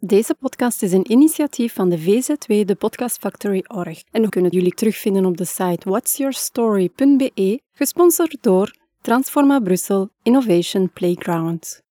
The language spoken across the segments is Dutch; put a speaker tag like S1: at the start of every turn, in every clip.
S1: Deze podcast is een initiatief van de VZW, de Podcast Factory Org. En we kunnen jullie terugvinden op de site whatsyourstory.be, gesponsord door Transforma Brussel Innovation Playground.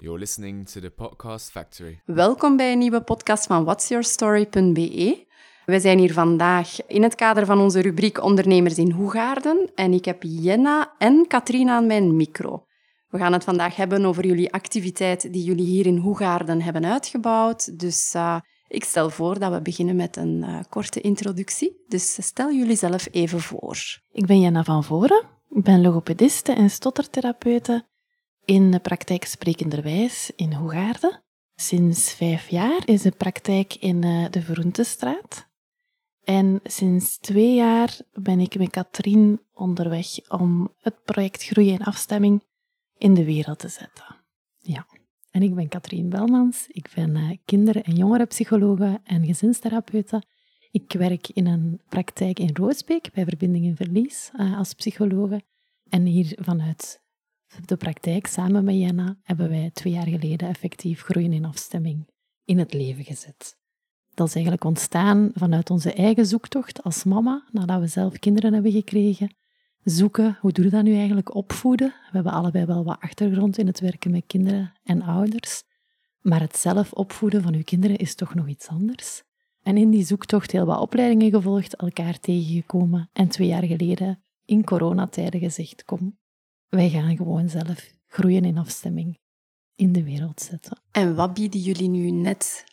S2: You're listening to the Podcast Factory.
S1: Welkom bij een nieuwe podcast van whatsyourstory.be. We zijn hier vandaag in het kader van onze rubriek Ondernemers in Hoegaarden en ik heb Jenna en Katrina aan mijn micro. We gaan het vandaag hebben over jullie activiteit die jullie hier in Hoegaarden hebben uitgebouwd. Dus uh, ik stel voor dat we beginnen met een uh, korte introductie. Dus stel jullie zelf even voor.
S3: Ik ben Jenna van Voren. Ik ben logopediste en stottertherapeute in de praktijk Sprekenderwijs in Hoegaarden. Sinds vijf jaar is de praktijk in de Verroentestraat. En sinds twee jaar ben ik met Katrien onderweg om het project Groei en Afstemming in de wereld te zetten.
S4: Ja, en ik ben Katrien Belmans. Ik ben uh, kinder- en jongerenpsychologe en gezinstherapeute. Ik werk in een praktijk in Roosbeek bij Verbinding in Verlies uh, als psychologe. En hier vanuit de praktijk, samen met Jenna, hebben wij twee jaar geleden effectief groeien in afstemming in het leven gezet. Dat is eigenlijk ontstaan vanuit onze eigen zoektocht als mama, nadat we zelf kinderen hebben gekregen zoeken, hoe doe je dat nu eigenlijk, opvoeden. We hebben allebei wel wat achtergrond in het werken met kinderen en ouders. Maar het zelf opvoeden van uw kinderen is toch nog iets anders. En in die zoektocht heel wat opleidingen gevolgd, elkaar tegengekomen en twee jaar geleden in coronatijden gezegd, kom, wij gaan gewoon zelf groeien in afstemming in de wereld zetten.
S1: En wat bieden jullie nu net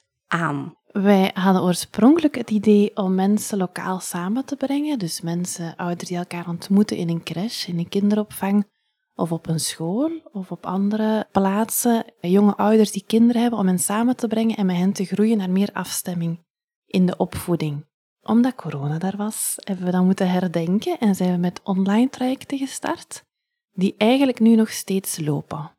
S3: Wij hadden oorspronkelijk het idee om mensen lokaal samen te brengen. Dus mensen, ouders die elkaar ontmoeten in een crash, in een kinderopvang of op een school of op andere plaatsen. Jonge ouders die kinderen hebben, om hen samen te brengen en met hen te groeien naar meer afstemming in de opvoeding. Omdat corona daar was, hebben we dat moeten herdenken en zijn we met online trajecten gestart, die eigenlijk nu nog steeds lopen.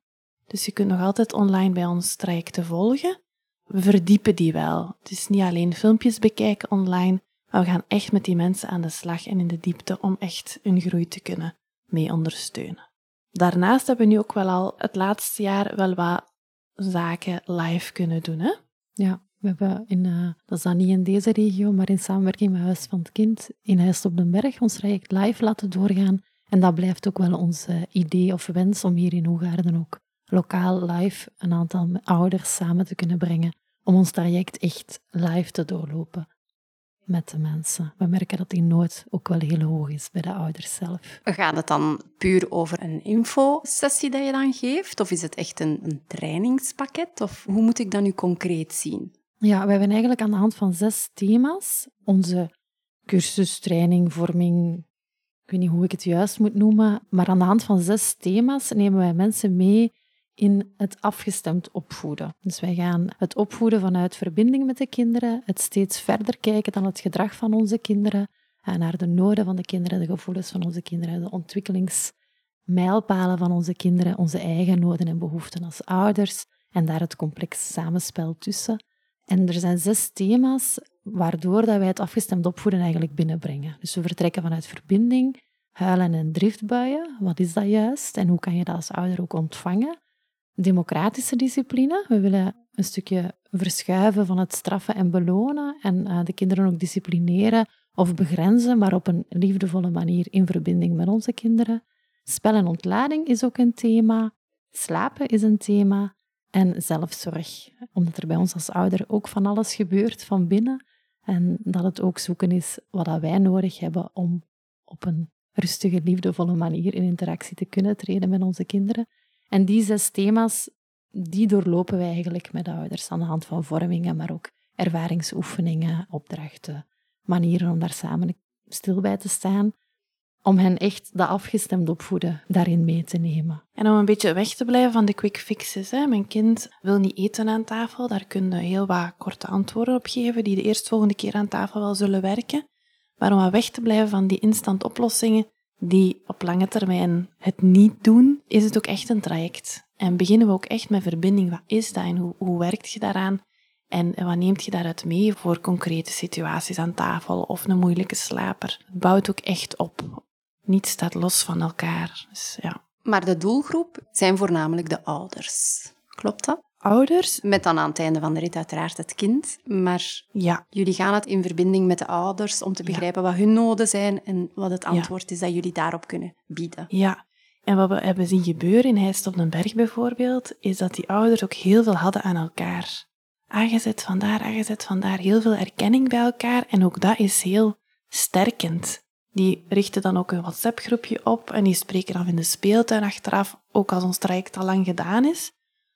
S3: Dus je kunt nog altijd online bij ons trajecten volgen we verdiepen die wel. Het is niet alleen filmpjes bekijken online, maar we gaan echt met die mensen aan de slag en in de diepte om echt hun groei te kunnen mee ondersteunen. Daarnaast hebben we nu ook wel al het laatste jaar wel wat zaken live kunnen doen. Hè?
S4: Ja, we hebben in, uh, dat is dan niet in deze regio, maar in samenwerking met Huis van het Kind in Huis op den Berg ons traject live laten doorgaan. En dat blijft ook wel ons idee of wens om hier in Hoegaarden ook lokaal live een aantal ouders samen te kunnen brengen om ons traject echt live te doorlopen met de mensen. We merken dat die nood ook wel heel hoog is bij de ouders zelf.
S1: Gaat het dan puur over een infosessie dat je dan geeft? Of is het echt een, een trainingspakket? Of hoe moet ik dat nu concreet zien?
S4: Ja, we hebben eigenlijk aan de hand van zes thema's onze cursus, training, vorming, ik weet niet hoe ik het juist moet noemen, maar aan de hand van zes thema's nemen wij mensen mee in het afgestemd opvoeden. Dus wij gaan het opvoeden vanuit verbinding met de kinderen, het steeds verder kijken dan het gedrag van onze kinderen, en naar de noden van de kinderen, de gevoelens van onze kinderen, de ontwikkelingsmijlpalen van onze kinderen, onze eigen noden en behoeften als ouders, en daar het complex samenspel tussen. En er zijn zes thema's waardoor dat wij het afgestemd opvoeden eigenlijk binnenbrengen. Dus we vertrekken vanuit verbinding, huilen en driftbuien. Wat is dat juist? En hoe kan je dat als ouder ook ontvangen? Democratische discipline. We willen een stukje verschuiven van het straffen en belonen en uh, de kinderen ook disciplineren of begrenzen, maar op een liefdevolle manier in verbinding met onze kinderen. Spel en ontlading is ook een thema. Slapen is een thema. En zelfzorg, omdat er bij ons als ouder ook van alles gebeurt van binnen. En dat het ook zoeken is wat wij nodig hebben om op een rustige, liefdevolle manier in interactie te kunnen treden met onze kinderen. En die zes thema's, die doorlopen wij eigenlijk met de ouders aan de hand van vormingen, maar ook ervaringsoefeningen, opdrachten, manieren om daar samen stil bij te staan, om hen echt dat afgestemd opvoeden daarin mee te nemen.
S3: En om een beetje weg te blijven van de quick fixes. Hè. Mijn kind wil niet eten aan tafel, daar kun je heel wat korte antwoorden op geven, die de eerstvolgende keer aan tafel wel zullen werken. Maar om weg te blijven van die instant oplossingen, die op lange termijn het niet doen, is het ook echt een traject. En beginnen we ook echt met verbinding. Wat is dat en hoe, hoe werkt je daaraan? En wat neemt je daaruit mee voor concrete situaties aan tafel of een moeilijke slaper? Het bouwt ook echt op. Niets staat los van elkaar. Dus, ja.
S1: Maar de doelgroep zijn voornamelijk de ouders. Klopt dat?
S3: Ouders,
S1: Met dan aan het einde van de rit uiteraard het kind. Maar
S3: ja,
S1: jullie gaan het in verbinding met de ouders om te
S3: Ja.
S1: begrijpen wat hun noden zijn en wat het
S3: Ja.
S1: antwoord is dat jullie daarop kunnen bieden.
S3: Ja, en wat we hebben zien gebeuren in Heist op den Berg bijvoorbeeld, is dat die ouders ook heel veel hadden aan elkaar. Aangezet vandaar, aangezet vandaar, heel veel erkenning bij elkaar en ook dat is heel sterkend. Die richten dan ook een WhatsApp-groepje op en die spreken af in de speeltuin achteraf, ook als ons traject al lang gedaan is.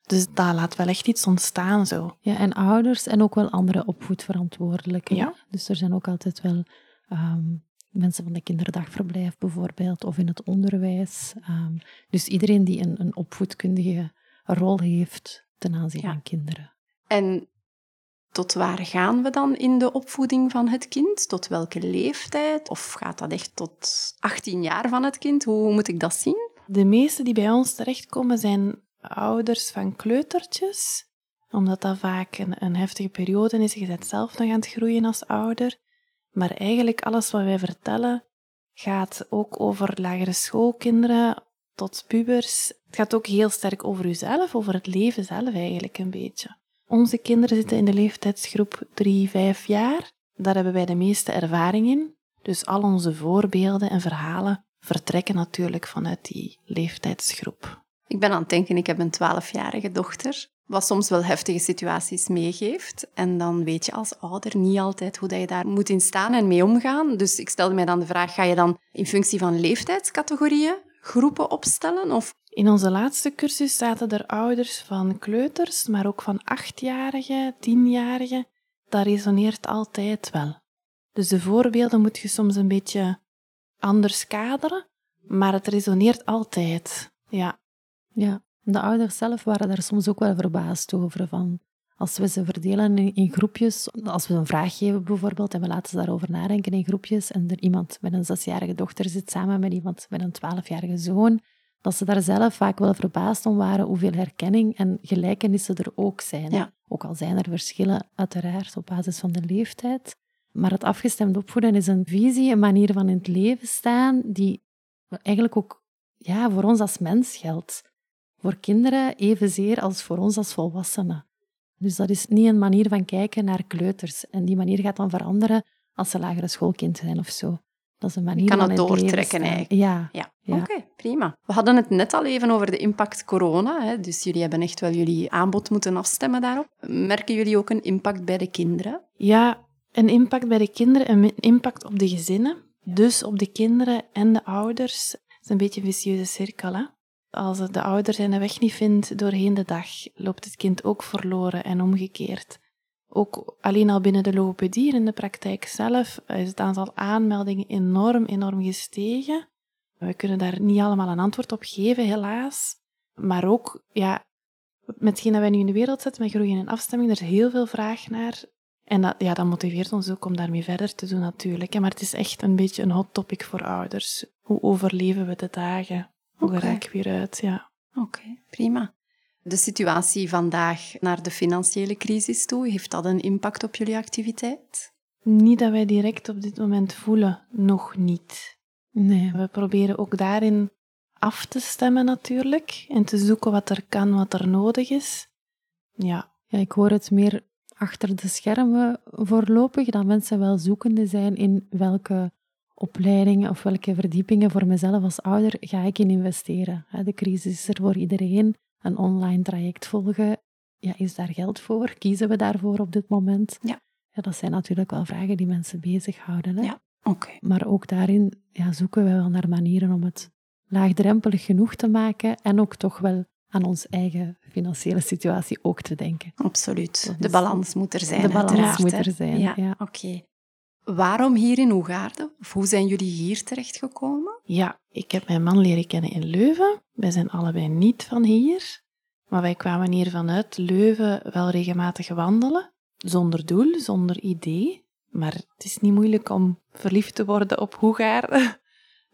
S3: Dus dat laat wel echt iets ontstaan zo.
S4: Ja, en ouders en ook wel andere opvoedverantwoordelijken.
S3: Ja.
S4: Dus er zijn ook altijd wel ehm, mensen van de kinderdagverblijf bijvoorbeeld, of in het onderwijs. Ehm, dus iedereen die een, een opvoedkundige rol heeft ten aanzien
S1: Ja.
S4: van kinderen.
S1: En tot waar gaan we dan in de opvoeding van het kind? Tot welke leeftijd? Of gaat dat echt tot 18 jaar van het kind? Hoe moet ik dat zien?
S3: De meeste die bij ons terechtkomen zijn ouders van kleutertjes, omdat dat vaak een, een heftige periode is. Je bent zelf nog aan het groeien als ouder. Maar eigenlijk alles wat wij vertellen gaat ook over lagere schoolkinderen tot pubers. Het gaat ook heel sterk over uzelf, over het leven zelf eigenlijk een beetje. Onze kinderen zitten in de leeftijdsgroep 3, 5 jaar. Daar hebben wij de meeste ervaring in. Dus al onze voorbeelden en verhalen vertrekken natuurlijk vanuit die leeftijdsgroep.
S1: Ik ben aan het denken, ik heb een 12-jarige dochter, wat soms wel heftige situaties meegeeft. En dan weet je als ouder niet altijd hoe dat je daar moet in staan en mee omgaan. Dus ik stelde mij dan de vraag, ga je dan in functie van leeftijdscategorieën groepen opstellen? Of
S3: In onze laatste cursus zaten er ouders van kleuters, maar ook van achtjarigen, tienjarigen. Dat resoneert altijd wel. Dus de voorbeelden moet je soms een beetje anders kaderen, maar het resoneert altijd. Ja,
S4: Ja, de ouders zelf waren daar soms ook wel verbaasd over. Van als we ze verdelen in, in groepjes, als we een vraag geven bijvoorbeeld en we laten ze daarover nadenken in groepjes en er iemand met een zesjarige dochter zit samen met iemand met een twaalfjarige zoon, dat ze daar zelf vaak wel verbaasd om waren hoeveel herkenning en gelijkenissen er ook zijn.
S1: Ja.
S4: Ook al zijn er verschillen, uiteraard, op basis van de leeftijd. Maar het afgestemd opvoeden is een visie, een manier van in het leven staan, die eigenlijk ook ja, voor ons als mens geldt. Voor kinderen evenzeer als voor ons als volwassenen. Dus dat is niet een manier van kijken naar kleuters. En die manier gaat dan veranderen als ze lagere schoolkind zijn of zo. Dat is een manier
S1: kan
S4: van
S1: het doortrekken eigenlijk.
S4: Ja,
S1: Ja,
S4: Ja.
S1: oké, prima. We hadden het net al even over de impact corona. Hè? Dus jullie hebben echt wel jullie aanbod moeten afstemmen daarop. Merken jullie ook een impact bij de kinderen?
S3: Ja, een impact bij de kinderen en een impact op de gezinnen. Dus op de kinderen en de ouders. Het is een beetje een vicieuze cirkel. Hè? Als de ouder zijn weg niet vindt doorheen de dag, loopt het kind ook verloren en omgekeerd. Ook alleen al binnen de logopedie, in de praktijk zelf, is het aantal aanmeldingen enorm, enorm gestegen. We kunnen daar niet allemaal een antwoord op geven, helaas. Maar ook, ja, met hetgeen dat wij nu in de wereld zetten, met groeien en afstemming, er is heel veel vraag naar. En dat, ja, dat motiveert ons ook om daarmee verder te doen natuurlijk. Maar het is echt een beetje een hot topic voor ouders. Hoe overleven we de dagen? Hoe geraak ik weer uit? Ja.
S1: Oké, prima. De situatie vandaag naar de financiële crisis toe, heeft dat een impact op jullie activiteit?
S3: Niet dat wij direct op dit moment voelen, nog niet.
S4: nee.
S3: We proberen ook daarin af te stemmen natuurlijk en te zoeken wat er kan, wat er nodig is. Ja,
S4: Ja, ik hoor het meer achter de schermen voorlopig, dat mensen wel zoekende zijn in welke opleidingen of welke verdiepingen voor mezelf als ouder ga ik in investeren. De crisis is er voor iedereen. Een online traject volgen, ja, is daar geld voor? Kiezen we daarvoor op dit moment?
S1: Ja.
S4: Ja, dat zijn natuurlijk wel vragen die mensen bezighouden. Hè?
S1: Ja. Oké.
S4: Maar ook daarin ja, zoeken we wel naar manieren om het laagdrempelig genoeg te maken en ook toch wel aan onze eigen financiële situatie ook te denken.
S1: Absoluut. De balans moet er zijn.
S4: de balans
S1: uiteraard,
S4: moet er zijn,
S1: Ja,
S4: ja.
S1: oké. Waarom hier in Hoegaarden? Of hoe zijn jullie hier terechtgekomen?
S3: Ja, ik heb mijn man leren kennen in Leuven. Wij zijn allebei niet van hier. Maar wij kwamen hier vanuit Leuven wel regelmatig wandelen. Zonder doel, zonder idee. Maar het is niet moeilijk om verliefd te worden op Hoegaarden.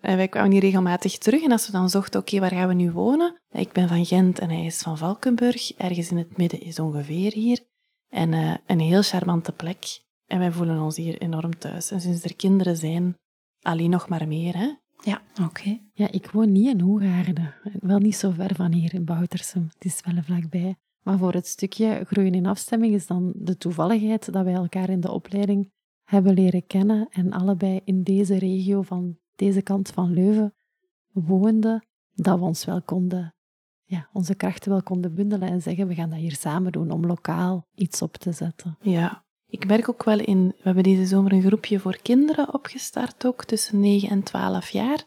S3: En wij kwamen hier regelmatig terug. En als we dan zochten, oké, waar gaan we nu wonen? Ik ben van Gent en hij is van Valkenburg. Ergens in het midden is ongeveer hier. En eh, een heel charmante plek. En wij voelen ons hier enorm thuis. En sinds er kinderen zijn, alleen nog maar meer, hè?
S1: Ja, oké.
S4: Ja, ik woon niet in Hoegaarden. Wel niet zo ver van hier in Boutersum. Het is wel vlakbij. Maar voor het stukje groeien in afstemming is dan de toevalligheid dat wij elkaar in de opleiding hebben leren kennen en allebei in deze regio van deze kant van Leuven woonden, dat we ons wel konden, ja, onze krachten wel konden bundelen en zeggen we gaan dat hier samen doen om lokaal iets op te zetten.
S3: Ja, ik merk ook wel in, we hebben deze zomer een groepje voor kinderen opgestart ook, tussen 9 en 12 jaar,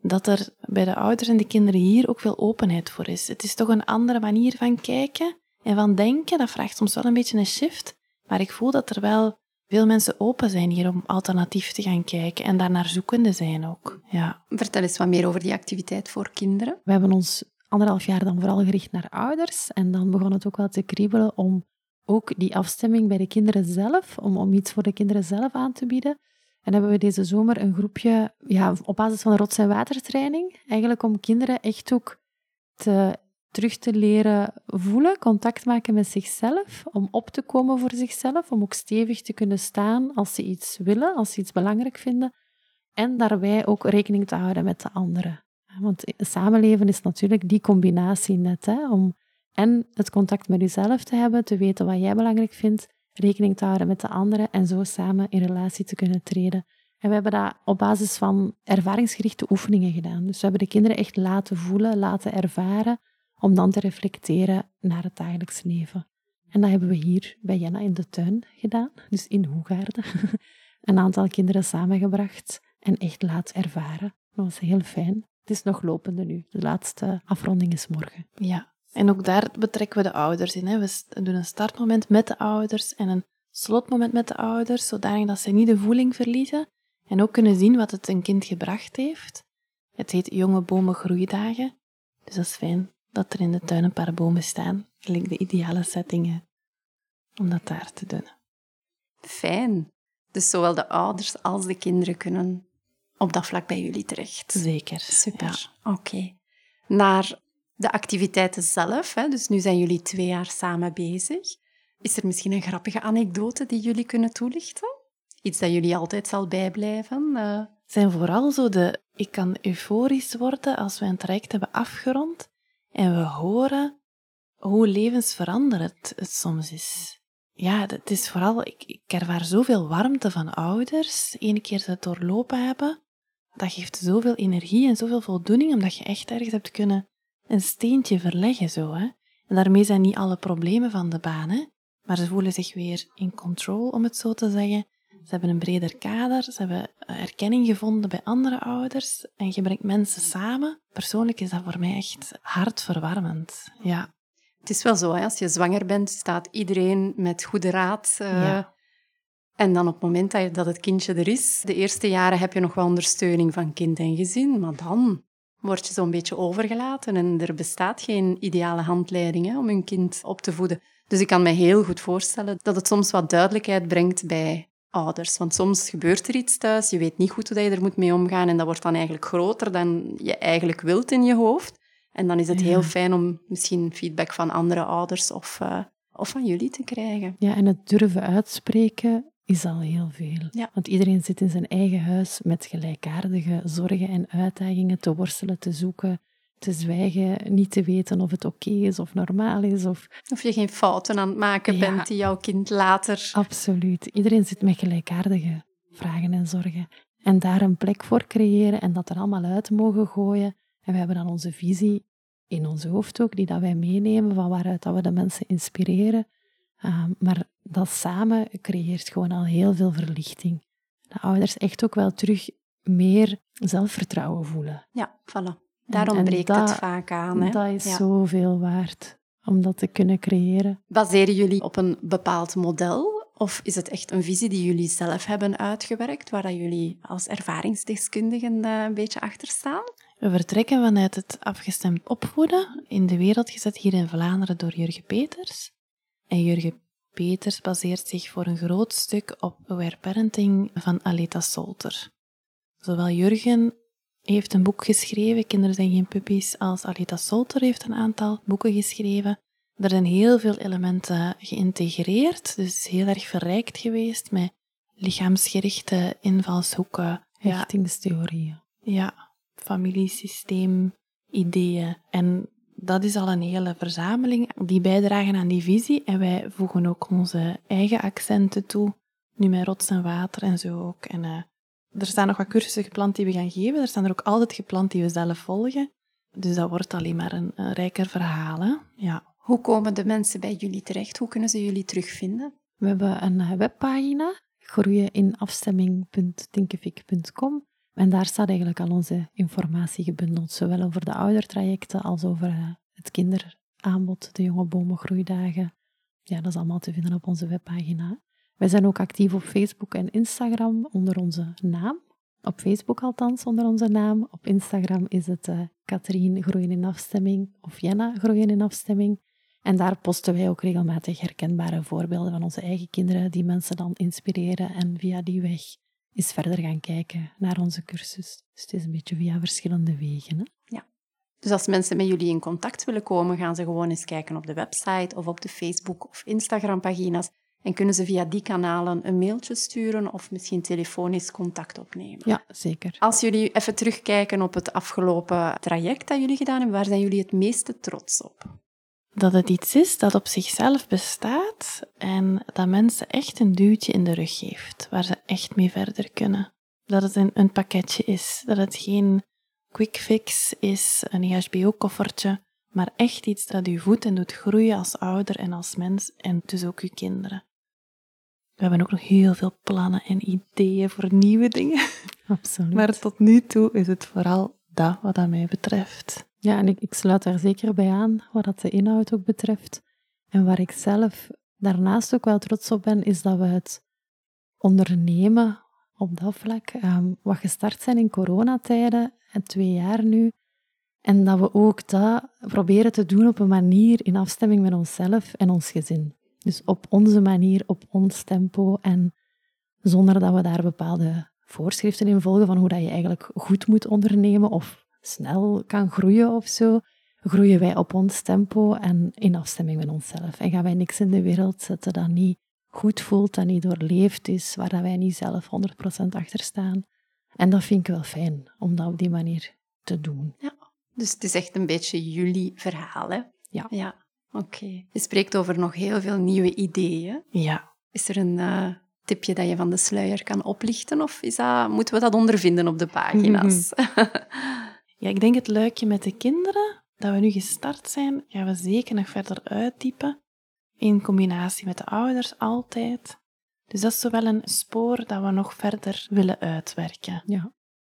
S3: dat er bij de ouders en de kinderen hier ook veel openheid voor is. Het is toch een andere manier van kijken en van denken. Dat vraagt soms wel een beetje een shift, maar ik voel dat er wel veel mensen open zijn hier om alternatief te gaan kijken en daarnaar zoekende zijn ook. Ja.
S1: Vertel eens wat meer over die activiteit voor kinderen.
S4: We hebben ons anderhalf jaar dan vooral gericht naar ouders en dan begon het ook wel te kriebelen om ook die afstemming bij de kinderen zelf, om, om iets voor de kinderen zelf aan te bieden. En hebben we deze zomer een groepje ja, op basis van rots- en watertraining, eigenlijk om kinderen echt ook te, terug te leren voelen, contact maken met zichzelf, om op te komen voor zichzelf, om ook stevig te kunnen staan als ze iets willen, als ze iets belangrijk vinden. En daarbij ook rekening te houden met de anderen. Want samenleven is natuurlijk die combinatie net, hè, om en het contact met jezelf te hebben, te weten wat jij belangrijk vindt, rekening te houden met de anderen en zo samen in relatie te kunnen treden. En we hebben dat op basis van ervaringsgerichte oefeningen gedaan. Dus we hebben de kinderen echt laten voelen, laten ervaren, om dan te reflecteren naar het dagelijks leven. En dat hebben we hier bij Jenna in de tuin gedaan, dus in Hoegaarden. Een aantal kinderen samengebracht en echt laten ervaren. Dat was heel fijn. Het is nog lopende nu. De laatste afronding is morgen.
S3: Ja, en ook daar betrekken we de ouders in. Hè. We doen een startmoment met de ouders en een slotmoment met de ouders, zodat ze niet de voeling verliezen en ook kunnen zien wat het een kind gebracht heeft. Het heet Jonge Bomen Groeidagen, dus dat is fijn dat er in de tuin een paar bomen staan. Gelijk de ideale settingen om dat daar te doen.
S1: Fijn. Dus zowel de ouders als de kinderen kunnen op dat vlak bij jullie terecht.
S3: Zeker.
S1: Super. Oké. Naar de activiteiten zelf, hè, dus nu zijn jullie twee jaar samen bezig. Is er misschien een grappige anekdote die jullie kunnen toelichten? Iets dat jullie altijd zal bijblijven? Uh...
S3: zijn vooral zo de... Ik kan euforisch worden als we een traject hebben afgerond en we horen hoe levensveranderend het soms is. Ja, het is vooral... Ik, ik ervaar zoveel warmte van ouders, ene keer ze het doorlopen hebben. Dat geeft zoveel energie en zoveel voldoening, omdat je echt ergens hebt kunnen een steentje verleggen zo. Hè? En daarmee zijn niet alle problemen van de baan, hè? maar ze voelen zich weer in control, om het zo te zeggen. Ze hebben een breder kader, ze hebben erkenning gevonden bij andere ouders en je brengt mensen samen. Persoonlijk is dat voor mij echt hartverwarmend. Ja.
S1: Het is wel zo, hè? als je zwanger bent, staat iedereen met goede raad. Uh, ja. En dan op het moment dat het kindje er is, de eerste jaren heb je nog wel ondersteuning van kind en gezin, maar dan word je zo'n beetje overgelaten en er bestaat geen ideale handleiding hè, om een kind op te voeden. Dus ik kan me heel goed voorstellen dat het soms wat duidelijkheid brengt bij ouders. Want soms gebeurt er iets thuis, je weet niet goed hoe je er moet mee omgaan en dat wordt dan eigenlijk groter dan je eigenlijk wilt in je hoofd. En dan is het heel fijn om misschien feedback van andere ouders of, uh, of van jullie te krijgen.
S4: Ja, en het durven uitspreken is al heel veel.
S1: Ja.
S4: Want iedereen zit in zijn eigen huis met gelijkaardige zorgen en uitdagingen te worstelen, te zoeken, te zwijgen, niet te weten of het oké is of normaal is. Of...
S1: of je geen fouten aan het maken bent die jouw kind later...
S4: Absoluut. Iedereen zit met gelijkaardige vragen en zorgen. En daar een plek voor creëren en dat er allemaal uit mogen gooien. En we hebben dan onze visie in ons hoofd ook, die dat wij meenemen, van waaruit dat we de mensen inspireren. Ehm, maar dat samen creëert gewoon al heel veel verlichting. De ouders echt ook wel terug meer zelfvertrouwen voelen.
S1: Ja, voilà. Daarom breekt het vaak aan. Hè?
S4: Dat is zoveel waard om dat te kunnen creëren.
S1: Baseren jullie op een bepaald model? Of is het echt een visie die jullie zelf hebben uitgewerkt, waar dat jullie als ervaringsdeskundigen eh, een beetje achter staan?
S3: We vertrekken vanuit het afgestemd opvoeden, in de wereld gezet hier in Vlaanderen door Jurgen Peters. En Jurgen Peters baseert zich voor een groot stuk op Aware Parenting van Aleta Solter. Zowel Jurgen heeft een boek geschreven, Kinderen zijn geen puppies, als Aleta Solter heeft een aantal boeken geschreven. Er zijn heel veel elementen geïntegreerd, dus het is heel erg verrijkt geweest met lichaamsgerichte invalshoeken.
S4: Hechtingstheorieën.
S3: Ja, familiesysteem, ideeën. En dat is al een hele verzameling die bijdragen aan die visie. En wij voegen ook onze eigen accenten toe. Nu met rots en water en zo ook. En uh, er staan nog wat cursussen gepland die we gaan geven. Er staan er ook altijd gepland die we zelf volgen. Dus dat wordt alleen maar een, een rijker verhaal. Hè? Ja.
S1: Hoe komen de mensen bij jullie terecht? Hoe kunnen ze jullie terugvinden?
S4: We hebben een eh, webpagina, groeieninafstemming.tinkefik.com. En daar staat eigenlijk al onze informatie gebundeld, zowel over de oudertrajecten als over eh, het kinderaanbod, de jonge bomengroeidagen. Ja, dat is allemaal te vinden op onze webpagina. Wij zijn ook actief op Facebook en Instagram onder onze naam. Op Facebook althans onder onze naam. Op Instagram is het uh, Katrien Groeien in Afstemming of Jenna Groeien in Afstemming. En daar posten wij ook regelmatig herkenbare voorbeelden van onze eigen kinderen, die mensen dan inspireren en via die weg eens verder gaan kijken naar onze cursus. Dus het is een beetje via verschillende wegen. Hè?
S1: Ja. Dus als mensen met jullie in contact willen komen, gaan ze gewoon eens kijken op de website of op de Facebook of Instagram-pagina's. En kunnen ze via die kanalen een mailtje sturen of misschien telefonisch contact opnemen?
S4: Ja, zeker.
S1: Als jullie even terugkijken op het afgelopen traject dat jullie gedaan hebben, waar zijn jullie het meeste trots op?
S3: Dat het iets is dat op zichzelf bestaat en dat mensen echt een duwtje in de rug geeft, waar ze echt mee verder kunnen. Dat het een, een pakketje is, dat het geen quick fix is, een EHBO-koffertje, maar echt iets dat u voedt en doet groeien als ouder en als mens en dus ook uw kinderen. We hebben ook nog heel veel plannen en ideeën voor nieuwe dingen.
S4: Absoluut.
S3: Maar tot nu toe is het vooral dat wat dat mij betreft.
S4: Ja, en ik, sluit daar zeker bij aan, wat dat de inhoud ook betreft. En waar ik zelf daarnaast ook wel trots op ben, is dat we het ondernemen op dat vlak, um, wat gestart zijn in coronatijden, en twee jaar nu, en dat we ook dat proberen te doen op een manier in afstemming met onszelf en ons gezin. Dus op onze manier, op ons tempo en zonder dat we daar bepaalde voorschriften in volgen van hoe dat je eigenlijk goed moet ondernemen of snel kan groeien of zo, groeien wij op ons tempo en in afstemming met onszelf. En gaan wij niks in de wereld zetten dat niet goed voelt, dat niet doorleefd is, waar dat wij niet zelf 100% achter staan. En dat vind ik wel fijn, om dat op die manier te doen.
S1: Ja, dus het is echt een beetje jullie verhaal, hè?
S4: Ja.
S1: Ja, oké. Je spreekt over nog heel veel nieuwe ideeën.
S3: Ja.
S1: Is er een uh, tipje dat je van de sluier kan oplichten? Of is dat, moeten we dat ondervinden op de pagina's?
S3: ja, ik denk het luikje met de kinderen, dat we nu gestart zijn, gaan we zeker nog verder uitdiepen. In combinatie met de ouders altijd. Dus dat is zowel een spoor dat we nog verder willen uitwerken.
S4: Ja.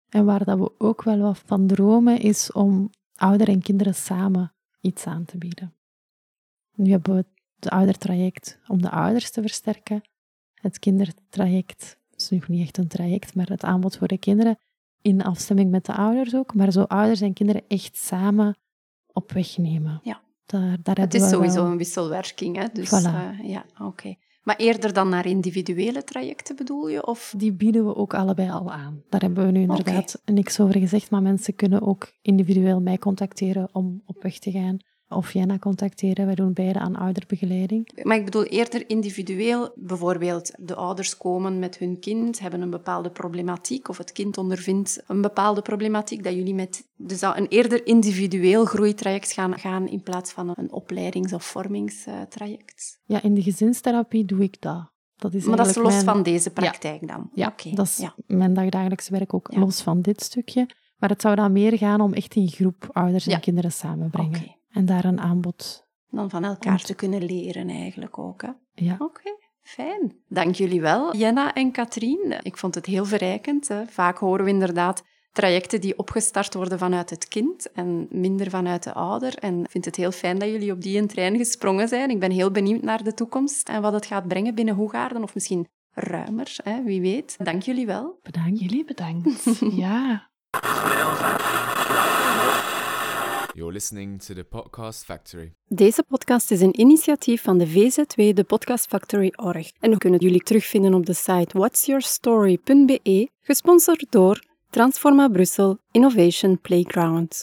S4: En waar dat we ook wel wat van dromen, is om ouderen en kinderen samen iets aan te bieden. Nu hebben we het oudertraject om de ouders te versterken. Het kindertraject is nog niet echt een traject, maar het aanbod voor de kinderen in afstemming met de ouders ook. Maar zo ouders en kinderen echt samen op weg nemen.
S1: Ja.
S4: Daar, daar
S1: het is sowieso een wisselwerking, hè? Dus,
S4: voilà.
S1: uh, ja, oké. Maar eerder dan naar individuele trajecten bedoel je? Of?
S4: Die bieden we ook allebei al aan. Daar hebben we nu inderdaad okay. niks over gezegd, maar mensen kunnen ook individueel mij contacteren om op weg te gaan. Of Jenna contacteren. Wij doen beide aan ouderbegeleiding.
S1: Maar ik bedoel eerder individueel. Bijvoorbeeld de ouders komen met hun kind, hebben een bepaalde problematiek, of het kind ondervindt een bepaalde problematiek, dat jullie met dus een eerder individueel groeitraject gaan, gaan in plaats van een opleidings- of vormingstraject.
S4: Ja, in de gezinstherapie doe ik dat. Dat is
S1: maar dat is los
S4: mijn...
S1: van deze praktijk
S4: ja.
S1: dan?
S4: Ja,
S1: okay.
S4: dat is
S1: ja.
S4: mijn dagdagelijks werk ook
S1: Ja.
S4: los van dit stukje. Maar het zou dan meer gaan om echt in groep ouders en kinderen samenbrengen.
S1: Oké.
S4: En daar een aanbod.
S1: Dan van elkaar
S4: Ont-
S1: te kunnen leren eigenlijk ook. Hè?
S4: Ja.
S1: Oké, fijn. Dank jullie wel, Jenna en Katrien. Ik vond het heel verrijkend. Hè. Vaak horen we inderdaad trajecten die opgestart worden vanuit het kind en minder vanuit de ouder. En ik vind het heel fijn dat jullie op die een trein gesprongen zijn. Ik ben heel benieuwd naar de toekomst en wat het gaat brengen binnen Hoegaarden, of misschien ruimer, hè, wie weet. Dank jullie wel.
S4: Bedankt.
S3: Jullie bedankt. ja.
S2: You're listening to the Podcast Factory.
S1: Deze podcast is een initiatief van de VZW, de Podcast Factory Org. En we kunnen jullie terugvinden op de site whatsyourstory.be, gesponsord door Transforma Brussel Innovation Playground.